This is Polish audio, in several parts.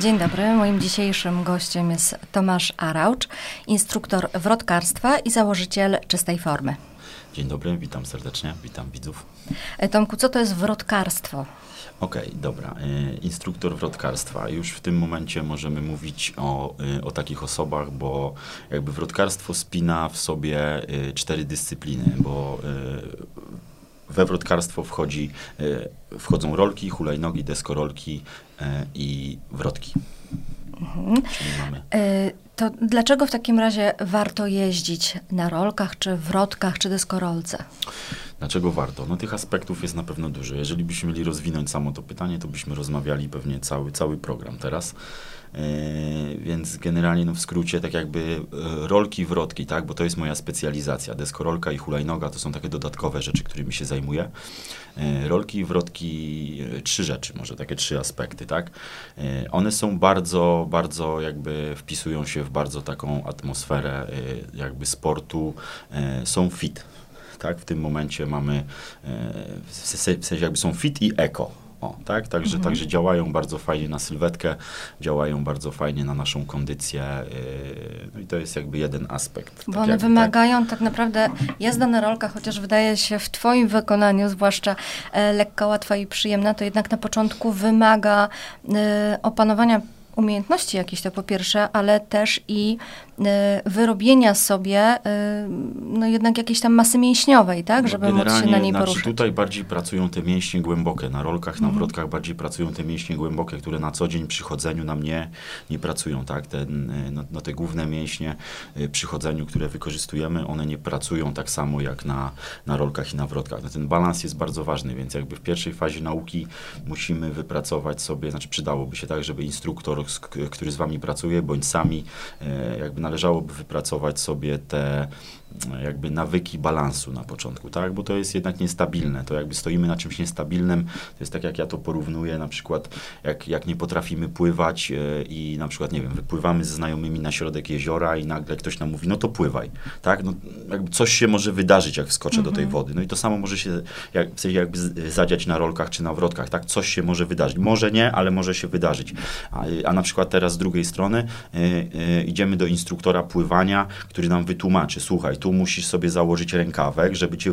Dzień dobry. Moim dzisiejszym gościem jest Tomasz Araucz, instruktor wrotkarstwa i założyciel czystej formy. Dzień dobry, witam serdecznie, witam widzów. E, Tomku, co to jest wrotkarstwo? Okej, okay, dobra. Y, instruktor wrotkarstwa. Już w tym momencie możemy mówić o, y, o takich osobach, bo jakby wrotkarstwo spina w sobie cztery dyscypliny, bo we wrotkarstwo wchodzi, wchodzą rolki, hulajnogi, deskorolki i wrotki. Mhm. Mamy... To dlaczego w takim razie warto jeździć na rolkach, czy wrotkach, czy deskorolce? Dlaczego warto? No tych aspektów jest na pewno dużo. Jeżeli byśmy mieli rozwinąć samo to pytanie, to byśmy rozmawiali pewnie cały, cały program teraz. Yy, więc generalnie no w skrócie tak jakby yy, rolki, wrotki, tak, bo to jest moja specjalizacja. Deskorolka i hulajnoga to są takie dodatkowe rzeczy, którymi się zajmuję. Yy, rolki wrotki, trzy rzeczy, może takie trzy aspekty, tak. One są bardzo, bardzo jakby wpisują się w bardzo taką atmosferę jakby sportu, są fit, tak? W tym momencie mamy, w sensie jakby są fit i eko, o, tak? Także, mhm. także działają bardzo fajnie na sylwetkę, działają bardzo fajnie na naszą kondycję. Yy, no i to jest jakby jeden aspekt. Bo tak one jakby, wymagają tak? tak naprawdę jazda na rolkach, chociaż wydaje się w Twoim wykonaniu, zwłaszcza e, lekka, łatwa i przyjemna, to jednak na początku wymaga e, opanowania umiejętności jakieś to po pierwsze, ale też i wyrobienia sobie y, no jednak jakiejś tam masy mięśniowej, tak, no żeby móc się na niej znaczy poruszyć. Tutaj bardziej pracują te mięśnie głębokie, na rolkach, na mhm. wrotkach bardziej pracują te mięśnie głębokie, które na co dzień przy chodzeniu nam nie, nie pracują, tak, Ten, no, no te główne mięśnie y, przy chodzeniu, które wykorzystujemy, one nie pracują tak samo jak na, na rolkach i na wrotkach. No, ten balans jest bardzo ważny, więc jakby w pierwszej fazie nauki musimy wypracować sobie, znaczy przydałoby się tak, żeby instruktor który z wami pracuje, bądź sami, jakby należałoby wypracować sobie te jakby nawyki balansu na początku, tak? Bo to jest jednak niestabilne. To jakby stoimy na czymś niestabilnym. To jest tak, jak ja to porównuję, na przykład jak, jak nie potrafimy pływać e, i na przykład, nie wiem, wypływamy ze znajomymi na środek jeziora i nagle ktoś nam mówi, no to pływaj, tak? No, jakby coś się może wydarzyć, jak wskoczę do tej mhm. wody. No i to samo może się jak, w sensie jakby zadziać na rolkach czy na wrotkach, tak? Coś się może wydarzyć. Może nie, ale może się wydarzyć. A, a na przykład teraz z drugiej strony y, y, idziemy do instruktora pływania, który nam wytłumaczy, słuchaj, tu musisz sobie założyć rękawek, żeby cię,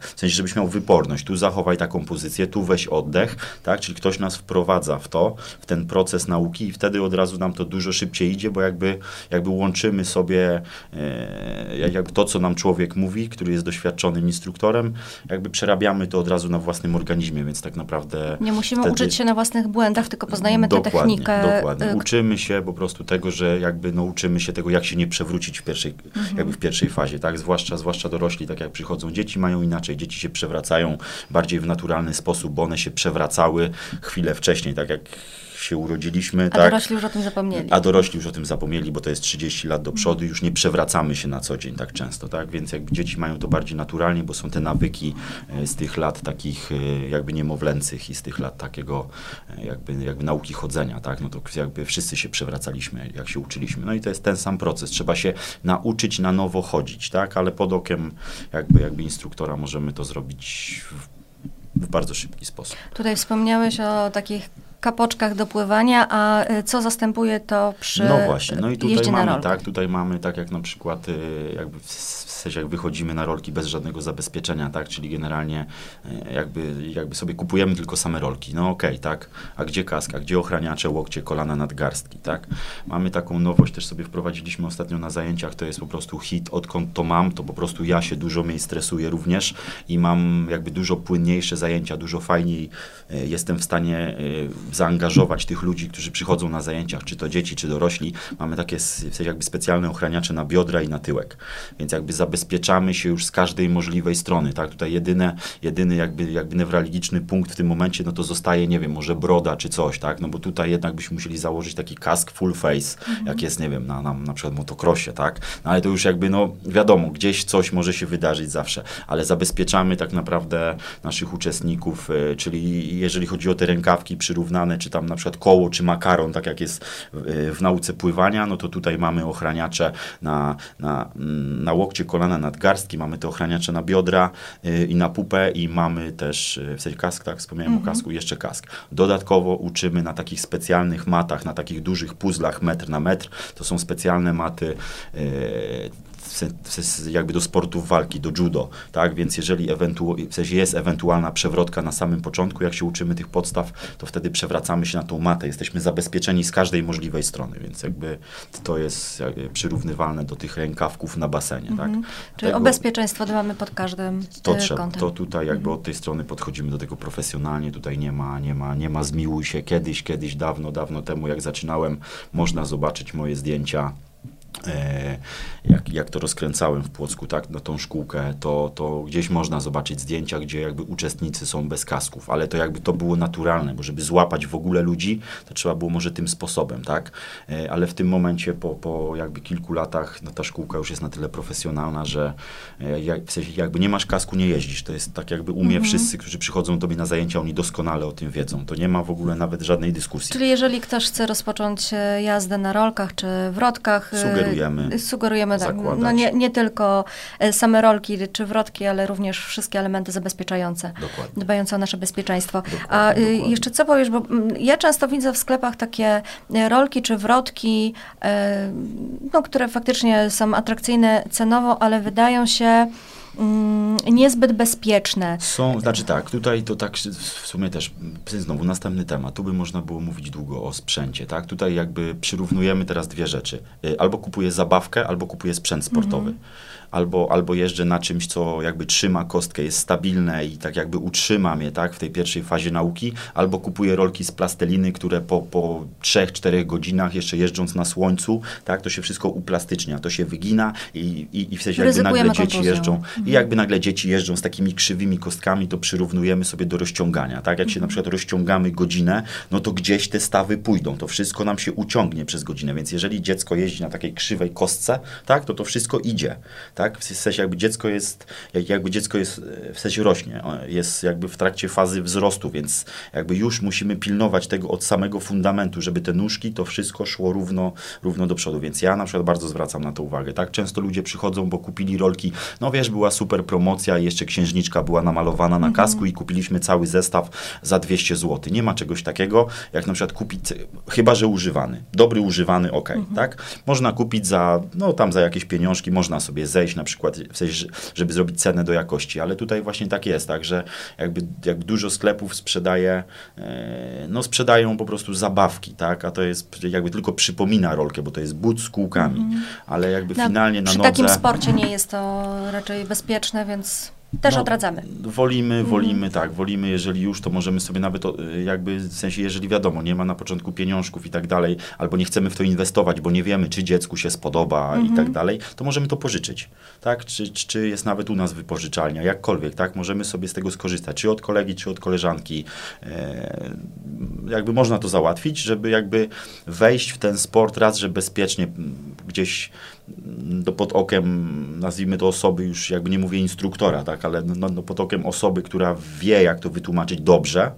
w sensie, żebyś miał wyporność. Tu zachowaj taką pozycję, tu weź oddech, tak? Czyli ktoś nas wprowadza w to, w ten proces nauki i wtedy od razu nam to dużo szybciej idzie, bo jakby, jakby łączymy sobie e, jakby to, co nam człowiek mówi, który jest doświadczonym instruktorem, jakby przerabiamy to od razu na własnym organizmie, więc tak naprawdę... Nie musimy wtedy... uczyć się na własnych błędach, tylko poznajemy tę technikę. Dokładnie, uczymy się po prostu tego, że jakby no, uczymy się tego, jak się nie przewrócić w pierwszej, mhm. jakby w pierwszej fazie, tak? zwłaszcza, zwłaszcza dorośli, tak jak przychodzą dzieci, mają inaczej. Dzieci się przewracają bardziej w naturalny sposób, bo one się przewracały chwilę wcześniej, tak jak się urodziliśmy. A tak? dorośli już o tym zapomnieli. A dorośli już o tym zapomnieli, bo to jest 30 lat do przodu, już nie przewracamy się na co dzień tak często, tak? Więc jakby dzieci mają to bardziej naturalnie, bo są te nawyki e, z tych lat takich e, jakby niemowlęcych i z tych lat takiego e, jakby, jakby nauki chodzenia, tak? No to jakby wszyscy się przewracaliśmy, jak się uczyliśmy. No i to jest ten sam proces. Trzeba się nauczyć na nowo chodzić, tak? Ale pod okiem jakby, jakby instruktora możemy to zrobić w, w bardzo szybki sposób. Tutaj wspomniałeś o takich kapoczkach do pływania, a y, co zastępuje to przy No właśnie, no i tutaj mamy, tak, tutaj mamy tak jak na przykład y, jakby w sensie jak wychodzimy na rolki bez żadnego zabezpieczenia, tak, czyli generalnie y, jakby, jakby sobie kupujemy tylko same rolki, no okej, okay, tak, a gdzie kaska, gdzie ochraniacze, łokcie, kolana, nadgarstki, tak. Mamy taką nowość, też sobie wprowadziliśmy ostatnio na zajęciach, to jest po prostu hit, odkąd to mam, to po prostu ja się dużo mniej stresuję również i mam jakby dużo płynniejsze zajęcia, dużo fajniej jestem w stanie zaangażować tych ludzi, którzy przychodzą na zajęciach, czy to dzieci, czy dorośli. Mamy takie jakby specjalne ochraniacze na biodra i na tyłek. Więc jakby zabezpieczamy się już z każdej możliwej strony, tak? Tutaj jedyne, jedyny jakby, jakby newralgiczny punkt w tym momencie, no to zostaje, nie wiem, może broda czy coś, tak? No bo tutaj jednak byśmy musieli założyć taki kask full face, mhm. jak jest, nie wiem, na, na, na przykład motocrossie, tak? No ale to już jakby, no wiadomo, gdzieś coś może się wydarzyć zawsze, ale zabezpieczamy tak naprawdę naszych uczestników, y, czyli jeżeli chodzi o te rękawki przyrównane czy tam na przykład koło, czy makaron, tak jak jest w, w nauce pływania, no to tutaj mamy ochraniacze na, na, na łokcie, kolana, nadgarstki, mamy te ochraniacze na biodra y, i na pupę i mamy też, y, w sensie kask, tak, wspomniałem o kasku, jeszcze kask. Dodatkowo uczymy na takich specjalnych matach, na takich dużych puzzlach metr na metr. To są specjalne maty y, w sensie jakby do sportów walki, do judo, tak? Więc jeżeli ewentu- w sensie jest ewentualna przewrotka na samym początku, jak się uczymy tych podstaw, to wtedy przewracamy się na tą matę. Jesteśmy zabezpieczeni z każdej możliwej strony, więc jakby to jest jakby przyrównywalne do tych rękawków na basenie, tak? Mhm. Czyli o Dlatego- bezpieczeństwo dbamy pod każdym to e, trzeba, kątem. to tutaj jakby od tej strony podchodzimy do tego profesjonalnie, tutaj nie ma, nie ma, nie ma zmiłuj się. Kiedyś, kiedyś, dawno, dawno temu, jak zaczynałem, można zobaczyć moje zdjęcia, jak, jak to rozkręcałem w Płocku, tak, na tą szkółkę, to, to gdzieś można zobaczyć zdjęcia, gdzie jakby uczestnicy są bez kasków, ale to jakby to było naturalne, bo żeby złapać w ogóle ludzi, to trzeba było może tym sposobem, tak, e, ale w tym momencie po, po jakby kilku latach, no ta szkółka już jest na tyle profesjonalna, że e, jak, w sensie jakby nie masz kasku, nie jeździsz, to jest tak jakby u mnie wszyscy, którzy przychodzą do mnie na zajęcia, oni doskonale o tym wiedzą, to nie ma w ogóle nawet żadnej dyskusji. Czyli jeżeli ktoś chce rozpocząć e, jazdę na rolkach czy wrotkach, e, Sugerujemy sugerujemy tak, zakładać. no nie, nie tylko e, same rolki czy wrotki, ale również wszystkie elementy zabezpieczające, Dokładnie. dbające o nasze bezpieczeństwo. Dokładnie, A e, dokładnie. jeszcze co powiesz, bo mm, ja często widzę w sklepach takie e, rolki czy wrotki, no, które faktycznie są atrakcyjne cenowo, ale wydają się niezbyt bezpieczne. Są, znaczy tak, tutaj to tak w sumie też, m, znowu następny temat, tu by można było mówić długo o sprzęcie, tak? Tutaj jakby przyrównujemy teraz dwie rzeczy. Y, Albo kupuję zabawkę, albo kupuję sprzęt sportowy. Albo, albo jeżdżę na czymś, co jakby trzyma kostkę, jest stabilne i tak jakby utrzyma mnie, tak, w tej pierwszej fazie nauki, albo kupuję rolki z plasteliny, które po, po 3-4 godzinach, jeszcze jeżdżąc na słońcu, tak, to się wszystko uplastycznia, to się wygina i, i, i w sensie jakby nagle dzieci kontuzją. jeżdżą i jakby nagle dzieci jeżdżą z takimi krzywymi kostkami, to przyrównujemy sobie do rozciągania, tak? Jak się na przykład rozciągamy godzinę, no to gdzieś te stawy pójdą, to wszystko nam się uciągnie przez godzinę, więc jeżeli dziecko jeździ na takiej krzywej kostce, tak, to to wszystko idzie, tak? W sensie jakby dziecko jest, jak- jakby dziecko jest, e, w sensie rośnie, jest jakby w trakcie fazy wzrostu, więc jakby już musimy pilnować tego od samego fundamentu, żeby te nóżki, to wszystko szło równo, równo do przodu, więc ja na przykład bardzo zwracam na to uwagę, tak? Często ludzie przychodzą, bo kupili rolki, no wiesz, była super promocja jeszcze księżniczka była namalowana na kasku i kupiliśmy cały zestaw za 200 zł. Nie ma czegoś takiego, jak na przykład kupić, chyba że używany, dobry używany, ok, tak? Można kupić za, no tam za jakieś pieniążki, można sobie zejść na przykład, w sensie, że- żeby zrobić cenę do jakości, ale tutaj właśnie tak jest, tak, że jakby, jakby dużo sklepów sprzedaje, e, no sprzedają po prostu zabawki, tak, a to jest jakby tylko przypomina rolkę, bo to jest but z kółkami, ale jakby Na- finalnie na Przy nodze... takim sporcie nie jest to raczej bezpieczne, więc też No, odradzamy. Wolimy, wolimy, tak, wolimy, jeżeli już, to możemy sobie nawet, y, jakby, w sensie, jeżeli wiadomo, nie ma na początku pieniążków i tak dalej, albo nie chcemy w to inwestować, bo nie wiemy, czy dziecku się spodoba i tak dalej, to możemy to pożyczyć, tak, czy, czy- jest nawet u nas wypożyczalnia, jakkolwiek, tak, możemy sobie z tego skorzystać, czy od kolegi, czy od koleżanki, e, jakby można to załatwić, żeby jakby wejść w ten sport raz, że bezpiecznie gdzieś do pod okiem, nazwijmy to osoby, już jakby nie mówię instruktora, tak, ale no, no, pod okiem osoby, która wie, jak to wytłumaczyć dobrze,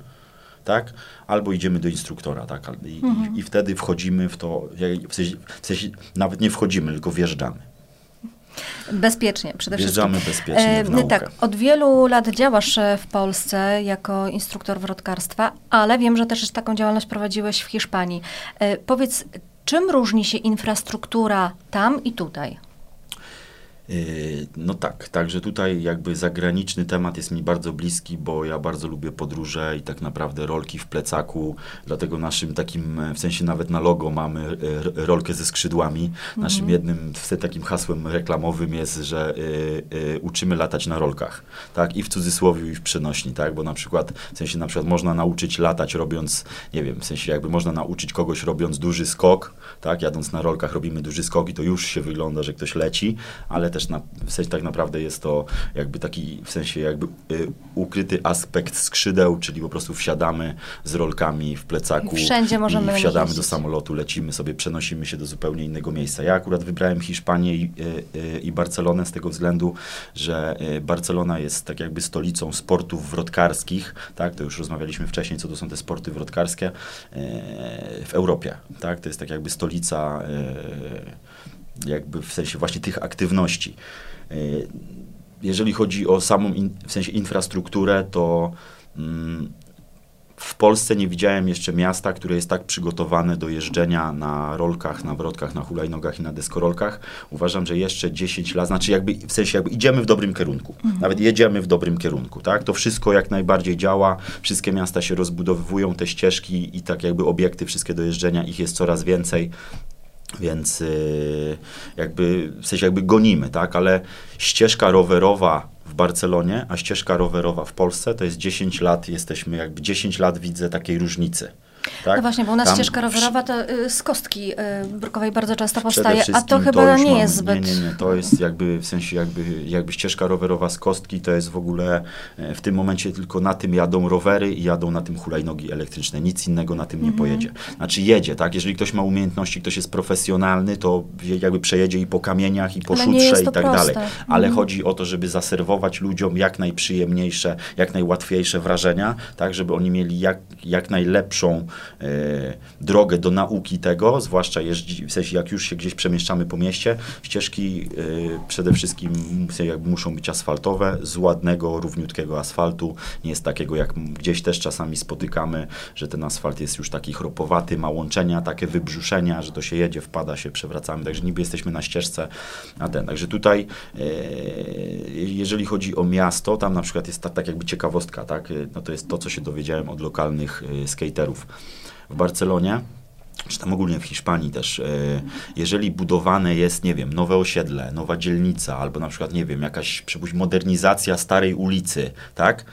tak, albo idziemy do instruktora, tak, i, i, i wtedy wchodzimy w to, w sensie, w sensie nawet nie wchodzimy, tylko wjeżdżamy. Bezpiecznie przede Wjeżdżamy wszystkim. bezpiecznie w E, naukę. tak, od wielu lat działasz e, w Polsce jako instruktor wrotkarstwa, ale wiem, że też taką działalność prowadziłeś w Hiszpanii. E, powiedz, czym różni się infrastruktura tam i tutaj? Yy, No tak, także tutaj jakby zagraniczny temat jest mi bardzo bliski, bo ja bardzo lubię podróże i tak naprawdę rolki w plecaku, dlatego naszym takim, w sensie nawet na logo mamy r- rolkę ze skrzydłami. Naszym jednym w- takim hasłem reklamowym jest, że y, y, uczymy latać na rolkach, tak, i w cudzysłowie i w przenośni, tak, bo na przykład, w sensie na przykład można nauczyć latać robiąc, nie wiem, w sensie jakby można nauczyć kogoś robiąc duży skok, tak, jadąc na rolkach robimy duży skok i to już się wygląda, że ktoś leci, ale też na, w sensie tak naprawdę jest to jakby taki, w sensie jakby y, ukryty aspekt skrzydeł, czyli po prostu wsiadamy z rolkami w plecaku I wszędzie możemy i wsiadamy do samolotu, lecimy sobie, przenosimy się do zupełnie innego miejsca. Ja akurat wybrałem Hiszpanię i, y, y, Barcelonę z tego względu, że y, Barcelona jest tak jakby stolicą sportów wrotkarskich, tak, to już rozmawialiśmy wcześniej, co to są te sporty wrotkarskie y, w Europie, tak, to jest tak jakby stolica y, jakby w sensie właśnie tych aktywności. jeżeli chodzi o samą, in, w sensie infrastrukturę, to mm, w Polsce nie widziałem jeszcze miasta, które jest tak przygotowane do jeżdżenia na rolkach, na wrotkach, na hulajnogach i na deskorolkach. Uważam, że jeszcze 10 lat, znaczy jakby, w sensie jakby idziemy w dobrym kierunku. Mhm. Nawet jedziemy w dobrym kierunku, tak? To wszystko jak najbardziej działa, wszystkie miasta się rozbudowują, te ścieżki i tak jakby obiekty wszystkie do jeżdżenia, ich jest coraz więcej. Więc yy, jakby, w sensie jakby gonimy, tak? Ale ścieżka rowerowa w Barcelonie, a ścieżka rowerowa w Polsce to jest 10 lat, jesteśmy jakby 10 lat widzę takiej różnicy. Tak? No właśnie, bo u nas Tam ścieżka rowerowa to y, z kostki y, brukowej bardzo często powstaje, a to chyba to nie mamy, jest zbyt... Nie, nie, nie, to jest jakby w sensie jakby, jakby ścieżka rowerowa z kostki to jest w ogóle e, w tym momencie tylko na tym jadą rowery i jadą na tym hulajnogi elektryczne, nic innego na tym nie mhm. pojedzie. Znaczy jedzie, tak? Jeżeli ktoś ma umiejętności, ktoś jest profesjonalny, to jakby przejedzie i po kamieniach, i po Ale szutrze i tak proste. dalej. Ale mhm. chodzi o to, żeby zaserwować ludziom jak najprzyjemniejsze, jak najłatwiejsze wrażenia, tak? Żeby oni mieli jak, jak najlepszą drogę do nauki tego, zwłaszcza jeździ, w sensie jak już się gdzieś przemieszczamy po mieście, ścieżki e, przede wszystkim muszą być asfaltowe, z ładnego, równiutkiego asfaltu, nie jest takiego jak gdzieś też czasami spotykamy, że ten asfalt jest już taki chropowaty, ma łączenia, takie wybrzuszenia, że to się jedzie, wpada się, przewracamy, także niby jesteśmy na ścieżce, a ten, także tutaj e, jeżeli chodzi o miasto, tam na przykład jest tak, tak jakby ciekawostka, tak, no to jest to, co się dowiedziałem od lokalnych skaterów w Barcelonie, czy tam ogólnie w Hiszpanii też, e, jeżeli budowane jest, nie wiem, nowe osiedle, nowa dzielnica, albo na przykład, nie wiem, jakaś, przypuść, modernizacja starej ulicy, tak?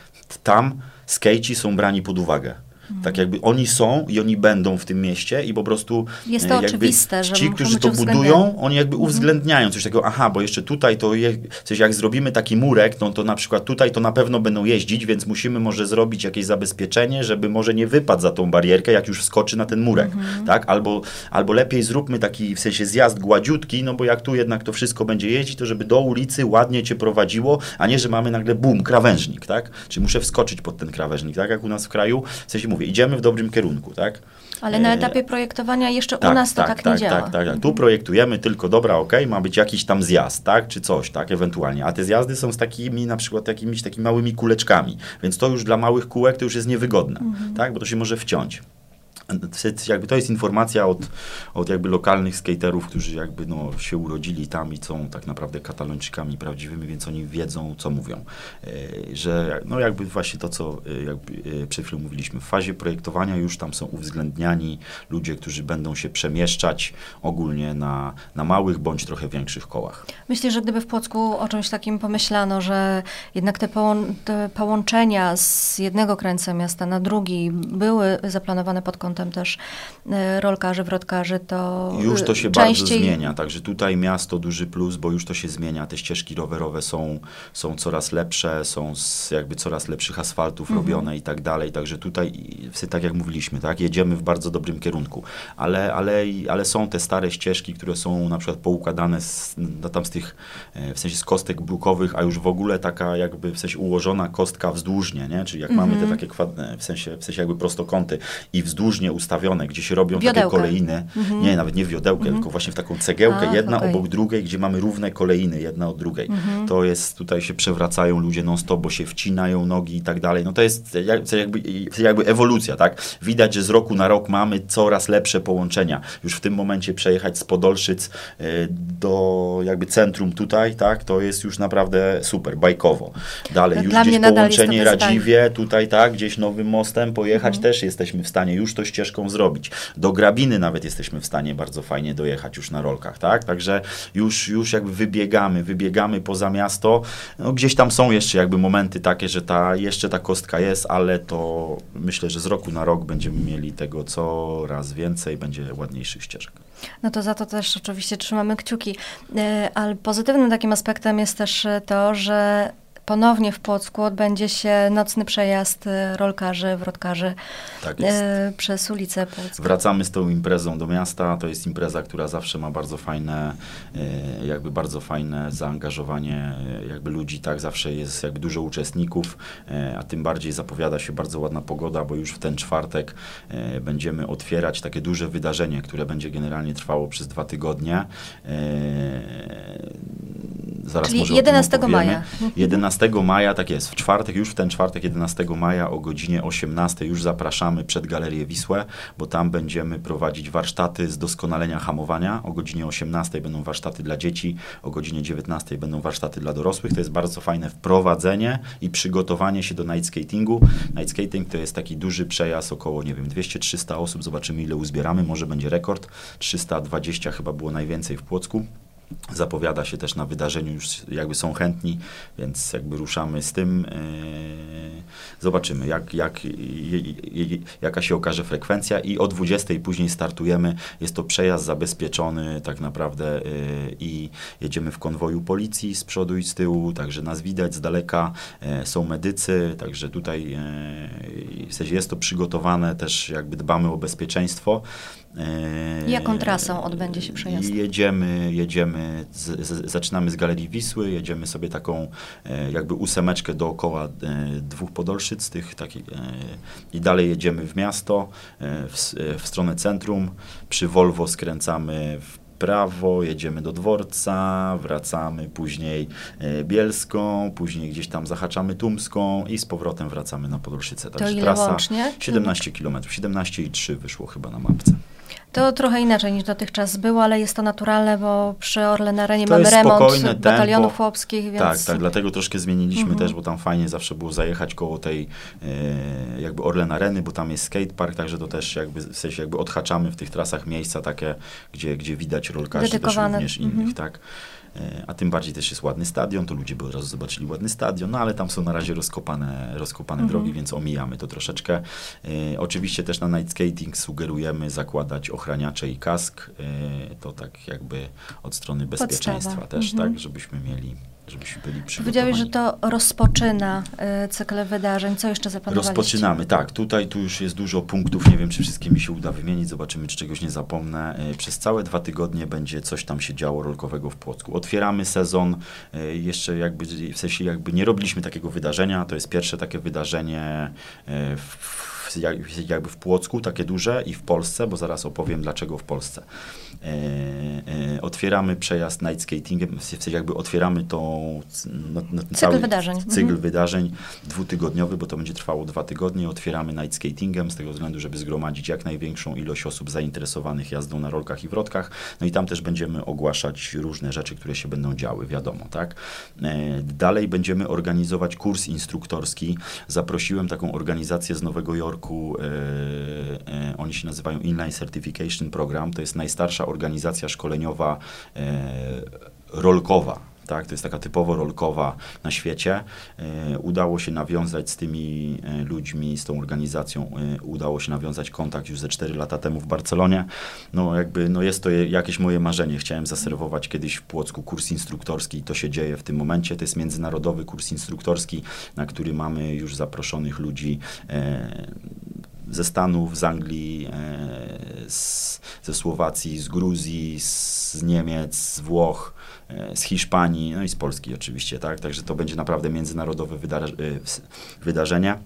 Tam skejci są brani pod uwagę. Tak jakby oni są i oni będą w tym mieście i po prostu jest to jakby oczywiste, że ci, którzy to budują, oni jakby mhm. uwzględniają coś takiego, aha, bo jeszcze tutaj to je, coś jak zrobimy taki murek, no to na przykład tutaj to na pewno będą jeździć, więc musimy może zrobić jakieś zabezpieczenie, żeby może nie wypadł za tą barierkę, jak już skoczy na ten murek, mhm. tak? Albo, albo lepiej zróbmy taki w sensie zjazd gładziutki, no bo jak tu jednak to wszystko będzie jeździć, to żeby do ulicy ładnie cię prowadziło, a nie, że mamy nagle bum, krawężnik, tak? Czyli muszę wskoczyć pod ten krawężnik, tak? Jak u nas w kraju, w sensie mówię, idziemy w dobrym kierunku, tak? Ale na e, etapie projektowania jeszcze tak, u nas to tak, tak, tak nie działa. Tak, tak, tak. Tu projektujemy tylko, dobra, ok, ma być jakiś tam zjazd, tak, czy coś, tak, ewentualnie. A te zjazdy są z takimi, na przykład jakimiś takimi małymi kuleczkami, więc to już dla małych kółek to już jest niewygodne, mhm. tak, bo to się może wciąć jakby to jest informacja od, od jakby lokalnych skaterów, którzy jakby no, się urodzili tam i są tak naprawdę katalończykami prawdziwymi, więc oni wiedzą, co mówią. E, że no jakby właśnie to, co e, jakby e, przed chwilą mówiliśmy, w fazie projektowania już tam są uwzględniani ludzie, którzy będą się przemieszczać ogólnie na, na małych bądź trochę większych kołach. Myślę, że gdyby w Płocku o czymś takim pomyślano, że jednak te, te połączenia z jednego krańca miasta na drugi były zaplanowane pod kątem kątem też e, rolkarzy, wrotkarzy, to Już to się częściej... bardzo zmienia, także tutaj miasto duży plus, bo już to się zmienia, te ścieżki rowerowe są, są coraz lepsze, są z jakby coraz lepszych asfaltów mhm. robione i tak dalej, także tutaj, tak jak mówiliśmy, tak, jedziemy w bardzo dobrym kierunku, ale, ale, ale są te stare ścieżki, które są na przykład poukładane z, no, tam z tych, e, w sensie z kostek brukowych, a już w ogóle taka jakby w sensie ułożona kostka wzdłużnie, nie? czyli jak mhm. mamy te takie w sensie, w sensie jakby prostokąty i wzdłużnie ustawione, gdzie się robią Wiodełkę. takie kolejny. Mhm. Nie, nawet nie w wiodełkę, mhm. tylko właśnie w taką cegiełkę, A, jedna okay. obok drugiej, gdzie mamy równe kolejny, jedna od drugiej. Mhm. To jest, tutaj się przewracają ludzie non-stop, bo się wcinają nogi i tak dalej. No to jest jakby, jakby ewolucja, tak? Widać, że z roku na rok mamy coraz lepsze połączenia. Już w tym momencie przejechać z Podolszyc e, do jakby centrum tutaj, tak? To jest już naprawdę super, bajkowo. Dalej, już Dla gdzieś połączenie Radziwie, tutaj, tak? Gdzieś nowym mostem pojechać mhm. też jesteśmy w stanie. Już to ścieżką zrobić. Do Grabiny nawet jesteśmy w stanie bardzo fajnie dojechać już na rolkach, tak? Także już, już jakby wybiegamy, wybiegamy poza miasto. No, gdzieś tam są jeszcze jakby momenty takie, że ta, jeszcze ta kostka jest, ale to myślę, że z roku na rok będziemy mieli tego coraz więcej, będzie ładniejszych ścieżek. No to za to też oczywiście trzymamy kciuki. E, ale pozytywnym takim aspektem jest też to, że ponownie w Płocku odbędzie się nocny przejazd y, rolkarzy, wrotkarzy tak y, przez ulicę Płocką. Wracamy z tą imprezą do miasta. To jest impreza, która zawsze ma bardzo fajne, y, jakby bardzo fajne zaangażowanie jakby ludzi, tak, zawsze jest jakby dużo uczestników, a tym bardziej zapowiada się bardzo ładna pogoda, bo już w ten czwartek będziemy otwierać takie duże wydarzenie, które będzie generalnie trwało przez dwa tygodnie zaraz Czyli może 11 o tym opowiemy. maja. 11 maja, tak jest, w czwartek, już w ten czwartek 11 maja o godzinie 18 już zapraszamy przed Galerię Wisłę, bo tam będziemy prowadzić warsztaty z doskonalenia hamowania. O godzinie 18 będą warsztaty dla dzieci, o godzinie 19 będą warsztaty dla dorosłych. To jest bardzo fajne wprowadzenie i przygotowanie się do night skatingu. Night skating to jest taki duży przejazd, około, nie wiem, 200-300 osób. Zobaczymy, ile uzbieramy. Może będzie rekord. 320 chyba było najwięcej w Płocku. Zapowiada się też na wydarzeniu, już jakby są chętni, więc jakby ruszamy z tym. Yy, Zobaczymy, jak, jak, jaka się okaże frekwencja i o 20 później startujemy. Jest to przejazd zabezpieczony tak naprawdę yy, i jedziemy w konwoju policji z przodu i z tyłu, także nas widać z daleka, yy, są medycy, także tutaj w sensie jest to przygotowane, też jakby dbamy o bezpieczeństwo. Yy, Jaką trasą odbędzie się przejazd? Jedziemy, jedziemy, z, z, zaczynamy z Galerii Wisły, jedziemy sobie taką e, jakby ósemeczkę dookoła e, dwóch Podolszyc tych takich, e, i dalej jedziemy w miasto, w, w stronę centrum, przy Volvo skręcamy w prawo, jedziemy do dworca, wracamy później Bielską, później gdzieś tam zahaczamy Tumską i z powrotem wracamy na Podolszyce. To Także ile trasa łącznie? 17 km, 17,3 wyszło chyba na mapce. To trochę inaczej niż dotychczas było, ale jest to naturalne, bo przy Orlen Arenie To mamy remont spokojne batalionów tempo. chłopskich, więc... Tak, tak, dlatego troszkę zmieniliśmy Mhm. też, bo tam fajnie zawsze było zajechać koło tej e, jakby Orlen Areny, bo tam jest skatepark, także to też jakby w sensie jakby odhaczamy w tych trasach miejsca takie, gdzie, gdzie widać rolkarzy też również Mhm. innych, tak. E, A tym bardziej też jest ładny stadion, to ludzie by od razu zobaczyli ładny stadion, no ale tam są na razie rozkopane, rozkopane Mhm. drogi, więc omijamy to troszeczkę. E, oczywiście też na night skating sugerujemy zakładać ochraniacze i kask, e, to tak jakby od strony bezpieczeństwa Podstawa. też, Mhm. tak, żebyśmy mieli, żebyśmy byli przygotowani. Powiedziałeś, że to rozpoczyna y, cykl wydarzeń. Co jeszcze zaplanowaliście? Rozpoczynamy, tak. Tutaj tu już jest dużo punktów. Nie wiem, czy wszystkie mi się uda wymienić. Zobaczymy, czy czegoś nie zapomnę. E, Przez całe dwa tygodnie będzie coś tam się działo rolkowego w Płocku. Otwieramy sezon. e, Jeszcze jakby, w sensie jakby nie robiliśmy takiego wydarzenia. To jest pierwsze takie wydarzenie e, w, w, jak- jakby w Płocku, takie duże i w Polsce, bo zaraz opowiem dlaczego w Polsce. E, e, otwieramy przejazd night skatingiem, w jakby otwieramy tą no, no, Cykl wydarzeń. Cykl Mhm. wydarzeń dwutygodniowy, bo to będzie trwało dwa tygodnie. Otwieramy night skatingiem z tego względu, żeby zgromadzić jak największą ilość osób zainteresowanych jazdą na rolkach i wrotkach. No i tam też będziemy ogłaszać różne rzeczy, które się będą działy, wiadomo, tak? E, Dalej będziemy organizować kurs instruktorski. Zaprosiłem taką organizację z Nowego Jorku. E, e, oni się nazywają Inline Certification Program. To jest najstarsza organizacja szkoleniowa e, rolkowa. Tak, to jest taka typowo rolkowa na świecie. E, udało się nawiązać z tymi e, ludźmi, z tą organizacją, e, udało się nawiązać kontakt już ze 4 lata temu w Barcelonie. No jakby, no jest to jakieś moje marzenie. Chciałem zaserwować kiedyś w Płocku kurs instruktorski i to się dzieje w tym momencie. To jest międzynarodowy kurs instruktorski, na który mamy już zaproszonych ludzi ze Stanów, z Anglii, z, ze Słowacji, z Gruzji, z Niemiec, z Włoch, z Hiszpanii, no i z Polski oczywiście, tak? Także to będzie naprawdę międzynarodowe wydarze- e, wydarzenie.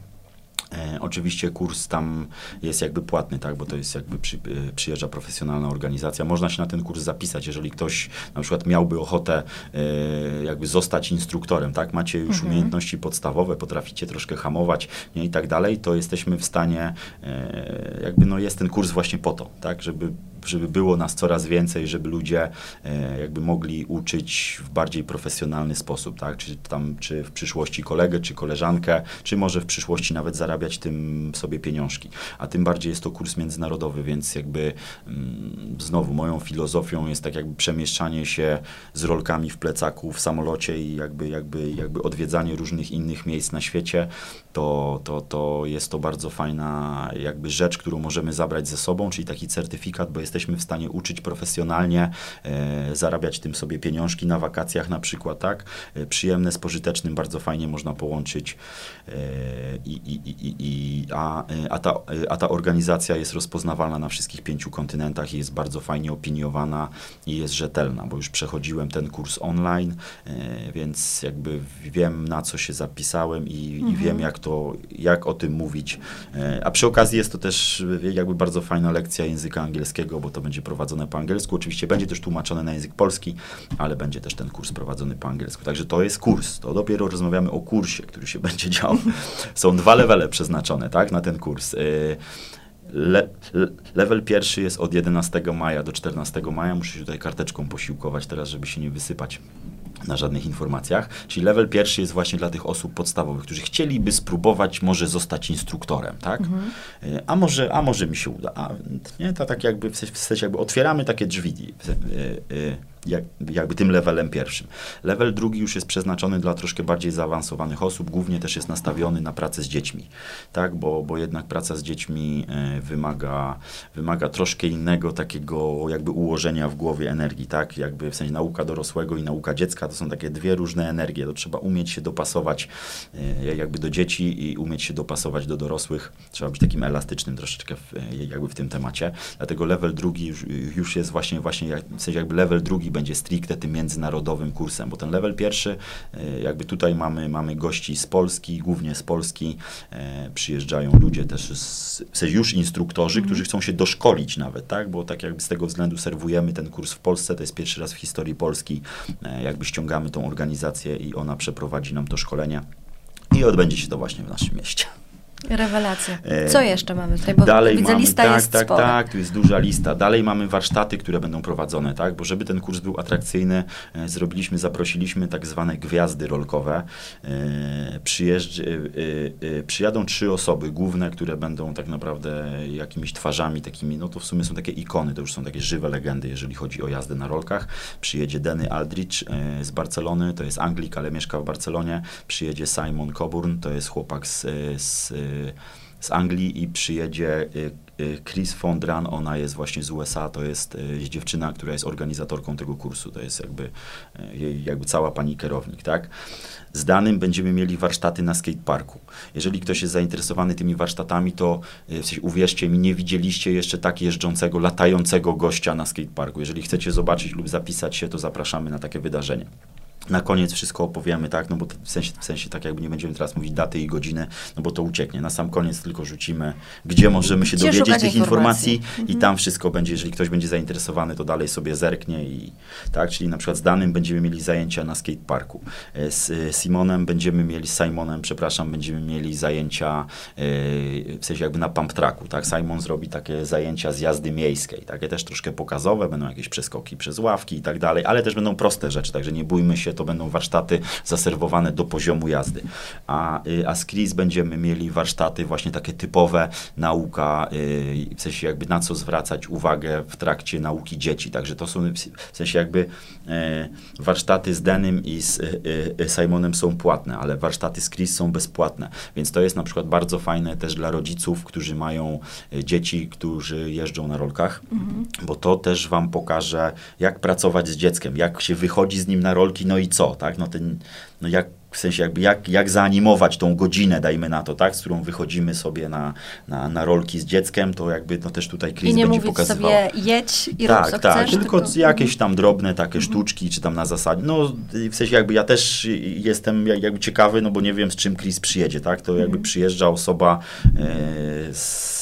E, oczywiście kurs tam jest jakby płatny, tak, bo to jest jakby przy, e, przyjeżdża profesjonalna organizacja. Można się na ten kurs zapisać, jeżeli ktoś na przykład miałby ochotę e, jakby zostać instruktorem, tak, macie już Mhm. umiejętności podstawowe, potraficie troszkę hamować nie, i tak dalej, to jesteśmy w stanie, e, jakby no jest ten kurs właśnie po to, tak, żeby żeby było nas coraz więcej, żeby ludzie e, jakby mogli uczyć w bardziej profesjonalny sposób, tak? Czy tam, czy w przyszłości kolegę, czy koleżankę, czy może w przyszłości nawet zarabiać tym sobie pieniążki. A tym bardziej jest to kurs międzynarodowy, więc jakby mm, znowu moją filozofią jest tak jakby przemieszczanie się z rolkami w plecaku w samolocie i jakby, jakby, jakby odwiedzanie różnych innych miejsc na świecie, to, to, to jest to bardzo fajna jakby rzecz, którą możemy zabrać ze sobą, czyli taki certyfikat, bo jesteśmy w stanie uczyć profesjonalnie, e, zarabiać tym sobie pieniążki na wakacjach na przykład, tak? E, przyjemne z pożytecznym bardzo fajnie można połączyć e, i, i, i, i, i a, a, ta, a ta organizacja jest rozpoznawalna na wszystkich pięciu kontynentach i jest bardzo fajnie opiniowana i jest rzetelna, bo już przechodziłem ten kurs online, więc jakby wiem na co się zapisałem i, i Mhm. wiem jak to, jak o tym mówić. A przy okazji jest to też jakby bardzo fajna lekcja języka angielskiego, bo to będzie prowadzone po angielsku. Oczywiście będzie też tłumaczone na język polski, ale będzie też ten kurs prowadzony po angielsku. Także to jest kurs. To dopiero rozmawiamy o kursie, który się będzie działo. Są dwa levele przeznaczone, tak, na ten kurs. Y, le, level pierwszy jest od 11 maja do 14 maja. Muszę się tutaj karteczką posiłkować teraz, żeby się nie wysypać na żadnych informacjach. Czyli level pierwszy jest właśnie dla tych osób podstawowych, którzy chcieliby spróbować może zostać instruktorem, tak? Mhm. Y, a, może, a może mi się uda. A, nie, to tak jakby w sensie jakby otwieramy takie drzwi. Y, y, jak, jakby tym levelem pierwszym. Level drugi już jest przeznaczony dla troszkę bardziej zaawansowanych osób, głównie też jest nastawiony na pracę z dziećmi, tak, bo, bo jednak praca z dziećmi e, wymaga, wymaga troszkę innego takiego jakby ułożenia w głowie energii, tak, jakby w sensie nauka dorosłego i nauka dziecka to są takie dwie różne energie, to trzeba umieć się dopasować e, jakby do dzieci i umieć się dopasować do dorosłych, trzeba być takim elastycznym troszeczkę w, e, jakby w tym temacie, dlatego level drugi już, już jest właśnie, właśnie w sensie jakby level drugi będzie stricte tym międzynarodowym kursem, bo ten level pierwszy, e, jakby tutaj mamy, mamy gości z Polski, głównie z Polski, e, przyjeżdżają ludzie też, z, już instruktorzy, mm. którzy chcą się doszkolić nawet, tak, bo tak jakby z tego względu serwujemy ten kurs w Polsce, to jest pierwszy raz w historii Polski, e, jakby ściągamy tą organizację i ona przeprowadzi nam to szkolenie i odbędzie się to właśnie w naszym mieście. Rewelacja. E, Co jeszcze mamy tutaj? Bo Dalej widzę, mamy, lista tak, jest tak, spora. tak, tu jest duża lista. Dalej mamy warsztaty, które będą prowadzone, tak, bo żeby ten kurs był atrakcyjny, e, zrobiliśmy, zaprosiliśmy tak zwane gwiazdy rolkowe. E, przyjeżdż, przyjadą trzy osoby główne, które będą tak naprawdę jakimiś twarzami takimi, no to w sumie są takie ikony, to już są takie żywe legendy, jeżeli chodzi o jazdę na rolkach. Przyjedzie Denny Aldrich z Barcelony, to jest Anglik, ale mieszka w Barcelonie. Przyjedzie Simon Coburn, to jest chłopak z, z z Anglii i przyjedzie y, y, Chris Fondran, ona jest właśnie z USA, to jest y, dziewczyna, która jest organizatorką tego kursu, to jest jakby, jej, jakby cała pani kierownik, tak? Z danym będziemy mieli warsztaty na skateparku. Jeżeli ktoś jest zainteresowany tymi warsztatami, to w sensie, uwierzcie mi, nie widzieliście jeszcze tak jeżdżącego, latającego gościa na skateparku. Jeżeli chcecie zobaczyć lub zapisać się, to zapraszamy na takie wydarzenie na koniec wszystko opowiemy, tak, no bo w sensie, w sensie tak jakby nie będziemy teraz mówić daty i godziny, no bo to ucieknie. Na sam koniec tylko rzucimy, gdzie możemy się Gdzie dowiedzieć tych informacji, informacji, i tam wszystko będzie, jeżeli ktoś będzie zainteresowany, to dalej sobie zerknie i tak, czyli na przykład z danym będziemy mieli zajęcia na skateparku. E, z e, Simonem będziemy mieli, z Simonem, przepraszam, będziemy mieli zajęcia e, w sensie jakby na pump tracku, tak, Simon zrobi takie zajęcia z jazdy miejskiej, takie też troszkę pokazowe, będą jakieś przeskoki przez ławki i tak dalej, ale też będą proste rzeczy, także nie bójmy się, to będą warsztaty zaserwowane do poziomu jazdy. A, y, a z Chris będziemy mieli warsztaty właśnie takie typowe, nauka, y, w sensie jakby na co zwracać uwagę w trakcie nauki dzieci. Także to są w sensie jakby e, warsztaty z Denym i z e, Simonem są płatne, ale warsztaty z Chris są bezpłatne. Więc to jest na przykład bardzo fajne też dla rodziców, którzy mają dzieci, którzy jeżdżą na rolkach, mhm. bo to też wam pokaże, jak pracować z dzieckiem, jak się wychodzi z nim na rolki, no i co, tak? No, ten, no jak, w sensie jakby jak, jak zaanimować tą godzinę, dajmy na to, tak? Z którą wychodzimy sobie na, na, na rolki z dzieckiem, to jakby no też tutaj Chris I nie będzie pokazywał. sobie jedź i tak, rób co tak, chcesz, tylko, tylko jakieś tam drobne takie mhm. sztuczki, czy tam na zasadzie, no w sensie jakby ja też jestem jakby ciekawy, no bo nie wiem z czym Chris przyjedzie, tak? To jakby mhm. przyjeżdża osoba e, z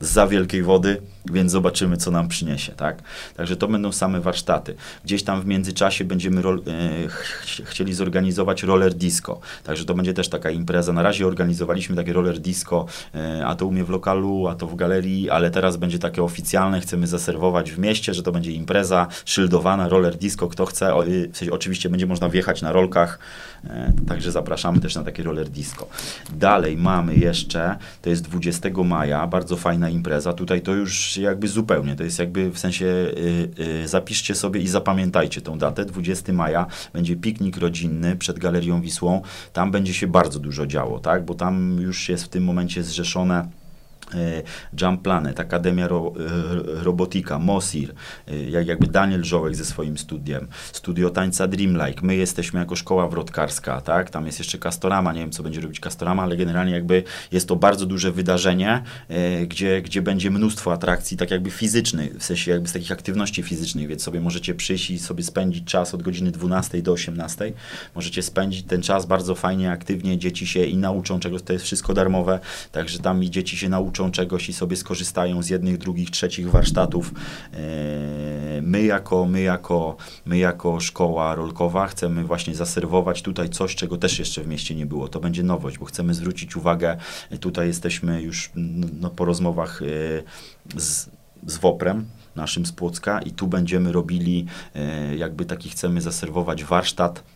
z wielkiej wody, więc zobaczymy, co nam przyniesie, tak? Także to będą same warsztaty. Gdzieś tam w międzyczasie będziemy e, ch chcieli zorganizować roller disco, także to będzie też taka impreza. Na razie organizowaliśmy takie roller disco, e, a to u mnie w lokalu, a to w galerii, ale teraz będzie takie oficjalne, chcemy zaserwować w mieście, że to będzie impreza szyldowana, roller disco, kto chce, o, w sensie, oczywiście będzie można wjechać na rolkach, e, także zapraszamy też na takie roller disco. Dalej mamy jeszcze, to jest 20 maja, bardzo fajna impreza, tutaj to już jakby zupełnie. To jest jakby w sensie y, y, zapiszcie sobie i zapamiętajcie tą datę. 20 maja będzie piknik rodzinny przed Galerią Wisłą. Tam będzie się bardzo dużo działo, tak? Bo tam już jest w tym momencie zrzeszone Jump Planet, Akademia Ro, e, Robotika, Mosir, e, jak jakby Daniel Żołek ze swoim studiem, Studio Tańca Dreamlike, my jesteśmy jako szkoła wrotkarska, tak, tam jest jeszcze Castorama, nie wiem co będzie robić Castorama, ale generalnie jakby jest to bardzo duże wydarzenie, gdzie, gdzie będzie mnóstwo atrakcji tak jakby fizycznych, w sensie jakby z takich aktywności fizycznych, więc sobie możecie przyjść i sobie spędzić czas od godziny 12 do 18, możecie spędzić ten czas bardzo fajnie, aktywnie, dzieci się i nauczą czegoś, to jest wszystko darmowe, także tam i dzieci się nauczą doświadczą czegoś i sobie skorzystają z jednych, drugich, trzecich warsztatów. E, my jako, my jako, my jako szkoła rolkowa chcemy właśnie zaserwować tutaj coś, czego też jeszcze w mieście nie było. To będzie nowość, bo chcemy zwrócić uwagę, tutaj jesteśmy już no, po rozmowach e, z, z WOPRem, naszym z Płocka i tu będziemy robili, e, jakby taki chcemy zaserwować warsztat E,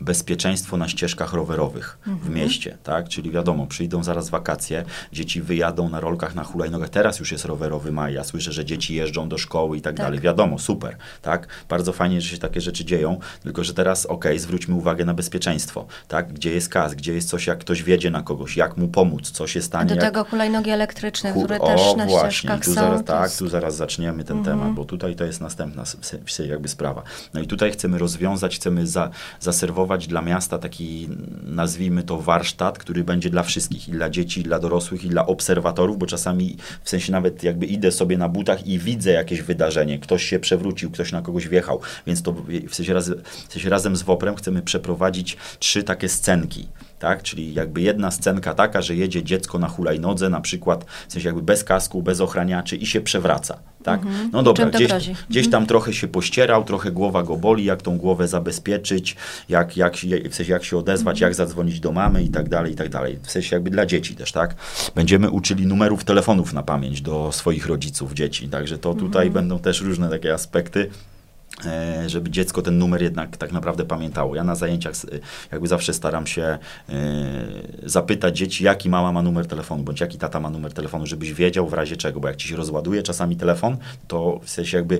bezpieczeństwo na ścieżkach rowerowych mhm. w mieście, tak? Czyli wiadomo, przyjdą zaraz wakacje, dzieci wyjadą na rolkach, na hulajnogach. Teraz już jest rowerowy maj, ja słyszę, że dzieci jeżdżą do szkoły i tak, tak. dalej. Wiadomo, super, tak? Bardzo fajnie, że się takie rzeczy dzieją, tylko że teraz, ok, zwróćmy uwagę na bezpieczeństwo, tak? Gdzie jest kas, gdzie jest coś, jak ktoś wiedzie na kogoś, jak mu pomóc, co się stanie. A do jak... tego hulajnogi elektryczne, Hu... które też o, na właśnie, ścieżkach tu są. Zaraz, tak, tu zaraz zaczniemy ten mhm. temat, bo tutaj to jest następna jakby sprawa. No i tutaj chcemy rozwiązać, chcemy za, zaserwować dla miasta taki, nazwijmy to, warsztat, który będzie dla wszystkich, i dla dzieci, i dla dorosłych, i dla obserwatorów, bo czasami w sensie nawet jakby idę sobie na butach i widzę jakieś wydarzenie, ktoś się przewrócił, ktoś na kogoś wjechał, więc to w sensie, raz, w sensie razem z WOPRem chcemy przeprowadzić trzy takie scenki tak? Czyli jakby jedna scenka taka, że jedzie dziecko na hulajnodze, na przykład, w sensie jakby bez kasku, bez ochraniaczy i się przewraca, tak? Mhm. No dobra, gdzieś, gdzieś mhm. tam trochę się pościerał, trochę głowa go boli, jak tą głowę zabezpieczyć, jak, jak, w sensie jak się odezwać, mhm. jak zadzwonić do mamy i tak dalej, i tak dalej. W sensie jakby dla dzieci też, tak? Będziemy uczyli numerów telefonów na pamięć do swoich rodziców, dzieci, także to tutaj mhm. będą też różne takie aspekty. E, żeby dziecko ten numer jednak tak naprawdę pamiętało. Ja na zajęciach jakby zawsze staram się e, zapytać dzieci, jaki mama ma numer telefonu, bądź jaki tata ma numer telefonu, żebyś wiedział w razie czego, bo jak ci się rozładuje czasami telefon, to w sensie jakby,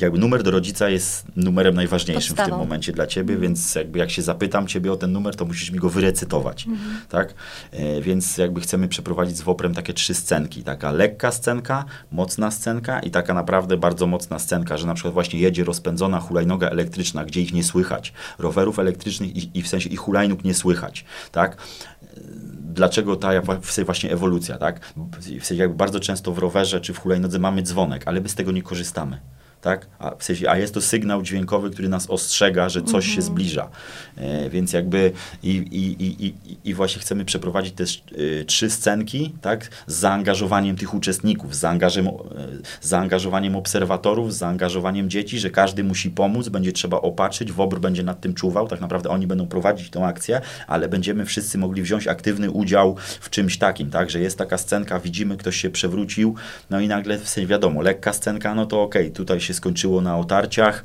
jakby numer do rodzica jest numerem najważniejszym Podstawą. w tym momencie dla ciebie, mhm. więc jakby jak się zapytam ciebie o ten numer, to musisz mi go wyrecytować, mhm. tak? E, więc jakby chcemy przeprowadzić z Woprem takie trzy scenki, taka lekka scenka, mocna scenka i taka naprawdę bardzo mocna scenka, że na przykład właśnie jedzie rozpędzona hulajnoga elektryczna, gdzie ich nie słychać, rowerów elektrycznych i, i w sensie ich hulajnóg nie słychać, tak? dlaczego ta właśnie ewolucja, tak? W sensie jakby bardzo często w rowerze czy w hulajnodze mamy dzwonek, ale my z tego nie korzystamy tak? A, w sensie, a jest to sygnał dźwiękowy, który nas ostrzega, że coś się mhm. zbliża. E, więc jakby i, i, i, i, właśnie chcemy przeprowadzić też y, trzy scenki, tak? Z zaangażowaniem tych uczestników, z, zaangażem, e, z zaangażowaniem obserwatorów, z zaangażowaniem dzieci, że każdy musi pomóc, będzie trzeba opatrzyć, WOBR będzie nad tym czuwał, tak naprawdę oni będą prowadzić tą akcję, ale będziemy wszyscy mogli wziąć aktywny udział w czymś takim, tak? Że jest taka scenka, widzimy, ktoś się przewrócił, no i nagle, w sensie wiadomo, lekka scenka, no to okej, okay, tutaj się skończyło na otarciach,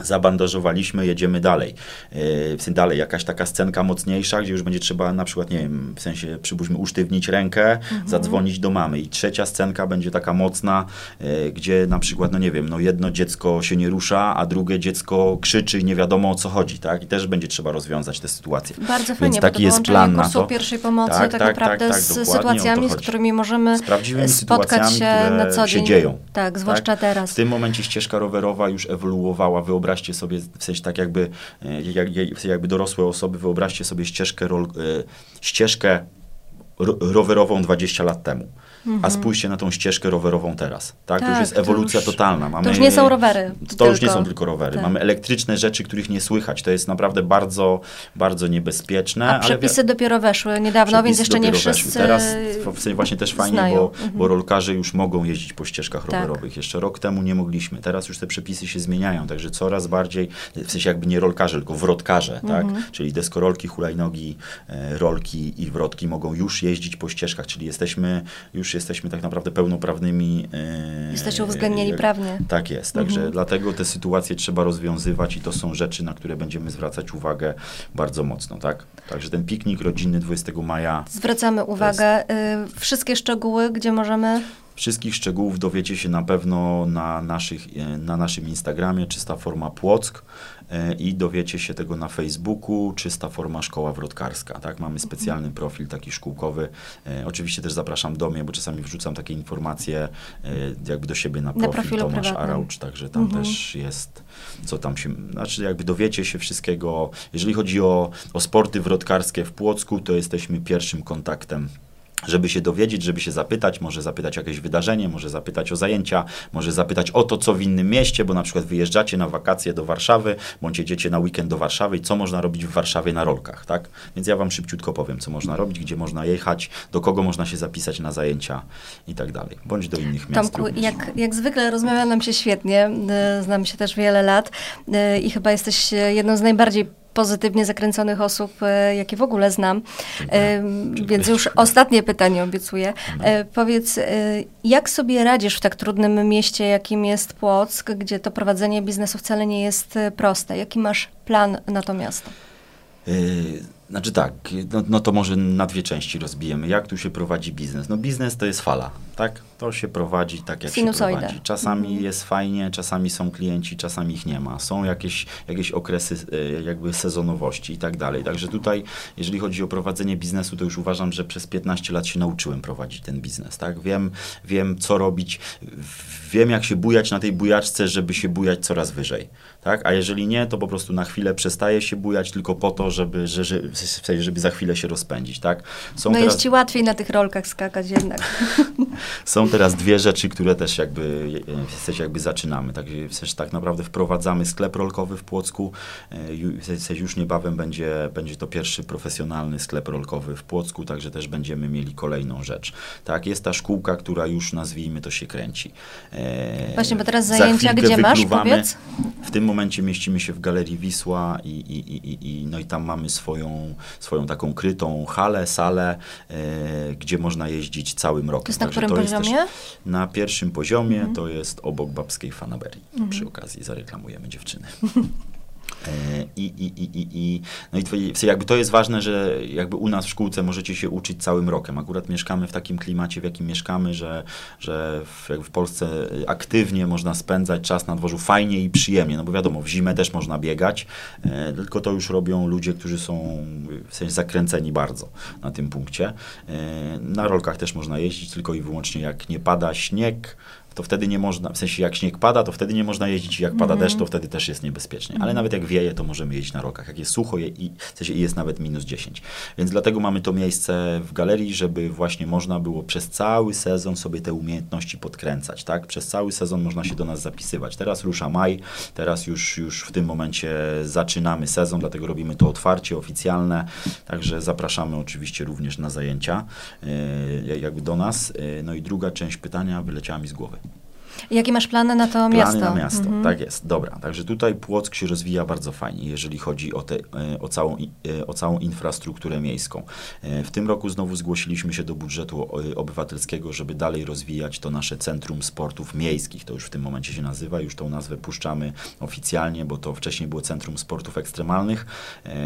zabandażowaliśmy, jedziemy dalej. Yy, dalej, jakaś taka scenka mocniejsza, gdzie już będzie trzeba na przykład, nie wiem, w sensie przypuśćmy usztywnić rękę, mhm. zadzwonić do mamy. I trzecia scenka będzie taka mocna, yy, gdzie na przykład, no nie wiem, no jedno dziecko się nie rusza, a drugie dziecko krzyczy i nie wiadomo o co chodzi, tak? I też będzie trzeba rozwiązać tę sytuację. Bardzo fajnie, Więc taki jest plan na to. pierwszej pomocy tak, tak, tak naprawdę tak, z sytuacjami, z którymi możemy z spotkać się na co dzień. się dzieją. Tak, zwłaszcza tak? teraz. W tym momencie ścieżka rowerowa już ewoluowała, wyobraź wyobraźcie sobie, w sensie tak jakby, e, jak, jakby dorosłe osoby, wyobraźcie sobie ścieżkę, rol, e, ścieżkę rowerową 20 lat temu. Mhm. A spójrzcie na tą ścieżkę rowerową teraz. Tak? tak to już jest ewolucja to już, totalna. Mamy, to już nie są rowery. To tylko. już nie są tylko rowery. Tak. Mamy elektryczne rzeczy, których nie słychać. To jest naprawdę bardzo, bardzo niebezpieczne. A przepisy ale... dopiero weszły niedawno, więc jeszcze nie wszyscy weszły. Teraz właśnie też fajnie, bo, mhm. bo rolkarze już mogą jeździć po ścieżkach tak. rowerowych. Jeszcze rok temu nie mogliśmy. Teraz już te przepisy się zmieniają, także coraz bardziej, w sensie jakby nie rolkarze, tylko wrotkarze, tak? mhm. tak? Czyli deskorolki, hulajnogi, e, rolki i wrotki mogą już jeździć po ścieżkach, czyli jesteśmy, już jesteśmy tak naprawdę pełnoprawnymi. E, Jesteście uwzględnieni e, prawnie. Tak jest, także mhm. dlatego te sytuacje trzeba rozwiązywać i to są rzeczy, na które będziemy zwracać uwagę bardzo mocno, tak? Także ten piknik rodzinny 20 maja. Zwracamy uwagę. Jest... Y, wszystkie szczegóły, gdzie możemy Wszystkich szczegółów dowiecie się na pewno na, naszych, e, na naszym Instagramie, czysta forma Płock i dowiecie się tego na Facebooku, czysta forma szkoła wrotkarska. Tak? Mamy specjalny profil taki szkółkowy. E, oczywiście też zapraszam do mnie, bo czasami wrzucam takie informacje jakby do siebie na profil na Tomasz prywatnym. Araucz, także tam mhm. też jest, co tam się, znaczy jakby dowiecie się wszystkiego. Jeżeli chodzi o, o sporty wrotkarskie w Płocku, to jesteśmy pierwszym kontaktem żeby się dowiedzieć, żeby się zapytać, może zapytać o jakieś wydarzenie, może zapytać o zajęcia, może zapytać o to, co w innym mieście, bo na przykład wyjeżdżacie na wakacje do Warszawy, bądź jedziecie na weekend do Warszawy i co można robić w Warszawie na rolkach, tak? Więc ja wam szybciutko powiem, co można robić, gdzie można jechać, do kogo można się zapisać na zajęcia i tak dalej, bądź do innych miast Tomku, jak, jak zwykle rozmawia nam się świetnie, y, znamy się też wiele lat y, i chyba jesteś jedną z najbardziej pozytywnie zakręconych osób, e, jakie w ogóle znam. E, więc już ostatnie pytanie obiecuję. E, powiedz, jak sobie radzisz w tak trudnym mieście, jakim jest Płock, gdzie to prowadzenie biznesu wcale nie jest proste? Jaki masz plan na to miasto? Znaczy tak, no, no, to może na dwie części rozbijemy. Jak tu się prowadzi biznes? No biznes to jest fala, tak? To się prowadzi tak, jak Sinusoida. się prowadzi. Czasami mhm. jest fajnie, czasami są klienci, czasami ich nie ma. Są jakieś, jakieś okresy e, jakby sezonowości i tak dalej. Także tutaj, jeżeli chodzi o prowadzenie biznesu, to już uważam, że przez 15 lat się nauczyłem prowadzić ten biznes, tak? Wiem, wiem co robić, wiem jak się bujać na tej bujaczce, żeby się bujać coraz wyżej, tak? A jeżeli nie, to po prostu na chwilę przestaje się bujać tylko po to, żeby, że, że w żeby za chwilę się rozpędzić, tak? Są no teraz... jest ci łatwiej na tych rolkach skakać jednak. Są teraz dwie rzeczy, które też jakby, sensie jakby zaczynamy, tak, sensie tak naprawdę wprowadzamy sklep rolkowy w Płocku, e, sensie już niebawem będzie, będzie to pierwszy profesjonalny sklep rolkowy w Płocku, także też będziemy mieli kolejną rzecz. Tak, jest ta szkółka, która już nazwijmy to się kręci. E, Właśnie, bo teraz zajęcia gdzie masz, powiedz? W tym momencie mieścimy się w Galerii Wisła i, i, i, i, no i tam mamy swoją swoją taką krytą halę, salę, e, gdzie można jeździć całym rokiem. To jest na którym to poziomie? na pierwszym poziomie, mhm. to jest obok babskiej fanaberii. Mhm. Przy okazji zareklamujemy dziewczyny. E, I, i, i, i, i, no i jakby to jest ważne, że jakby u nas w szkółce możecie się uczyć całym rokiem. Akurat mieszkamy w takim klimacie, w jakim mieszkamy, że, że w, w Polsce aktywnie można spędzać czas na dworzu fajnie i przyjemnie, no bo wiadomo, w zimę też można biegać, e, tylko to już robią ludzie, którzy są w sensie zakręceni bardzo na tym punkcie. E, na rolkach też można jeździć, tylko i wyłącznie jak nie pada śnieg, to wtedy nie można, w sensie jak śnieg pada, to wtedy nie można jeździć, jak pada mm. deszcz, to wtedy też jest niebezpiecznie. Ale mm. nawet jak wieje, to możemy jeździć na rokach. Jak jest sucho i, w sensie jest nawet minus 10. Więc dlatego mamy to miejsce w galerii, żeby właśnie można było przez cały sezon sobie te umiejętności podkręcać, tak? Przez cały sezon można się do nas zapisywać. Teraz rusza maj, teraz już, już w tym momencie zaczynamy sezon, dlatego robimy to otwarcie, oficjalne, także zapraszamy oczywiście również na zajęcia, yy, jakby do nas. Yy, no i druga część pytania wyleciała mi z głowy. Jakie masz plany na to plany miasto? Plany na miasto, mhm. tak jest. Dobra, także tutaj Płock się rozwija bardzo fajnie, jeżeli chodzi o, te, e, o, całą, e, o całą infrastrukturę miejską. E, w tym roku znowu zgłosiliśmy się do budżetu obywatelskiego, żeby dalej rozwijać to nasze Centrum Sportów Miejskich. To już w tym momencie się nazywa, już tą nazwę puszczamy oficjalnie, bo to wcześniej było Centrum Sportów Ekstremalnych.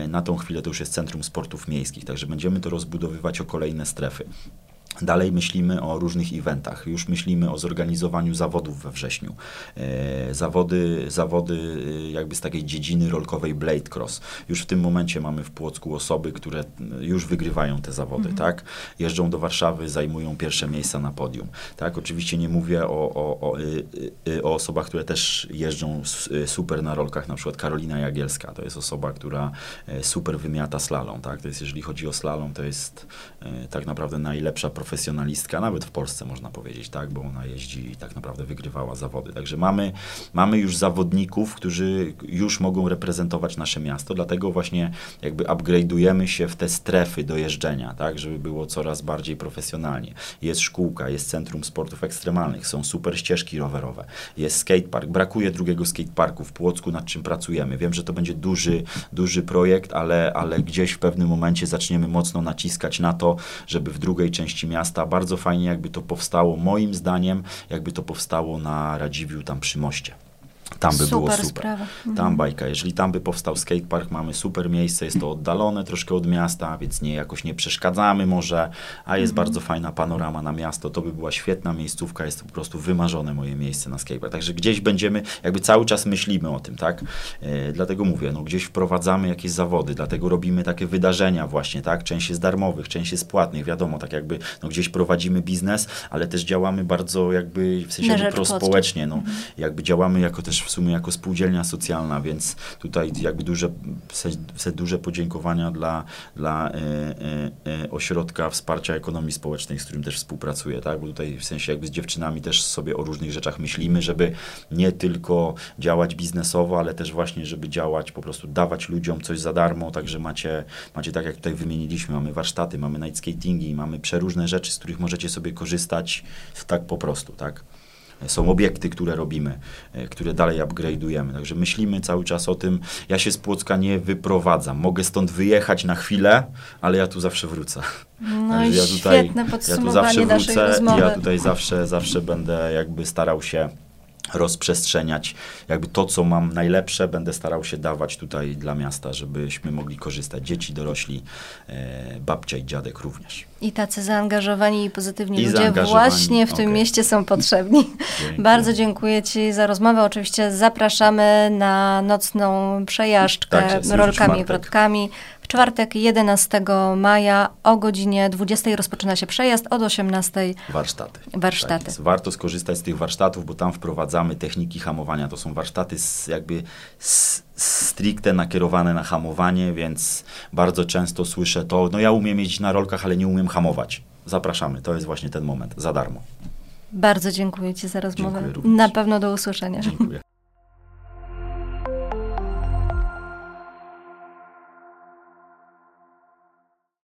Na tą chwilę to już jest Centrum Sportów Miejskich, także będziemy to rozbudowywać o kolejne strefy. Dalej myślimy o różnych eventach. Już myślimy o zorganizowaniu zawodów we wrześniu. E, zawody, zawody e, jakby z takiej dziedziny rolkowej Blade Cross. Już w tym momencie mamy w Płocku osoby, które już wygrywają te zawody, mhm. tak? Jeżdżą do Warszawy, zajmują pierwsze miejsca na podium. Tak? Oczywiście nie mówię o, o, o, e, o osobach, które też jeżdżą super na rolkach, na przykład Karolina Jagielska. To jest osoba, która super wymiata slalom, tak? To jest, jeżeli chodzi o slalom, to jest tak naprawdę najlepsza profesjonalna profesjonalistka, nawet w Polsce można powiedzieć, tak, bo ona jeździ i tak naprawdę wygrywała zawody. Także mamy, mamy już zawodników, którzy już mogą reprezentować nasze miasto, dlatego właśnie jakby upgrade'ujemy się w te strefy do jeżdżenia, tak, żeby było coraz bardziej profesjonalnie. Jest szkółka, jest Centrum Sportów Ekstremalnych, są super ścieżki rowerowe, jest skatepark, brakuje drugiego skateparku w Płocku, nad czym pracujemy. Wiem, że to będzie duży, duży projekt, ale, ale gdzieś w pewnym momencie zaczniemy mocno naciskać na to, żeby w drugiej części miasta miasta. Bardzo fajnie jakby to powstało, moim zdaniem, jakby to powstało na Radziwiu tam przy moście. Tam by super było super. Sprawa. Tam mhm. bajka. Jeżeli tam by powstał skatepark, mamy super miejsce, jest to oddalone troszkę od miasta, więc nie jakoś nie przeszkadzamy może, a jest mhm. bardzo fajna panorama na miasto. To by była świetna miejscówka, jest to po prostu wymarzone moje miejsce na skatepark. Także gdzieś będziemy, jakby cały czas myślimy o tym, tak? E, dlatego mówię, no gdzieś wprowadzamy jakieś zawody, dlatego robimy takie wydarzenia właśnie, tak? Część jest darmowych, część jest płatnych, wiadomo, tak jakby no gdzieś prowadzimy biznes, ale też działamy bardzo jakby w sensie prospołecznie, no. Mhm. Jakby działamy jako też też w sumie jako spółdzielnia socjalna, więc tutaj jakby duże, se, duże podziękowania dla, dla e, e, e, ośrodka wsparcia ekonomii społecznej, z którym też współpracuję, tak? Bo tutaj w sensie jakby z dziewczynami też sobie o różnych rzeczach myślimy, żeby nie tylko działać biznesowo, ale też właśnie, żeby działać, po prostu dawać ludziom coś za darmo, także macie, macie tak jak tutaj wymieniliśmy, mamy warsztaty, mamy night skatingi, mamy przeróżne rzeczy, z których możecie sobie korzystać tak po prostu, tak? Są obiekty, które robimy, e, które dalej upgrade'ujemy. Także myślimy cały czas o tym. Ja się z Płocka nie wyprowadzam. Mogę stąd wyjechać na chwilę, ale ja tu zawsze wrócę. No i ja tutaj, ja tu zawsze wrócę i ja tutaj zawsze, zawsze będę jakby starał się rozprzestrzeniać jakby to, co mam najlepsze, będę starał się dawać tutaj dla miasta, żebyśmy mogli korzystać. Dzieci, dorośli, e, babcia i dziadek również. I tacy zaangażowani i pozytywni I ludzie właśnie w tym okay. mieście są potrzebni. Bardzo dziękuję Ci za rozmowę. Oczywiście zapraszamy na nocną przejażdżkę tak, rolkami i wrotkami czwartek 11 maja o godzinie 20 rozpoczyna się przejazd, od 18 warsztaty. warsztaty. Tak Warto skorzystać z tych warsztatów, bo tam wprowadzamy techniki hamowania. To są warsztaty z, jakby z, stricte nakierowane na hamowanie, więc bardzo często słyszę to, no ja umiem jeździć na rolkach, ale nie umiem hamować. Zapraszamy, to jest właśnie ten moment, za darmo. Bardzo dziękuję Ci za rozmowę. Na pewno do usłyszenia. Dziękuję.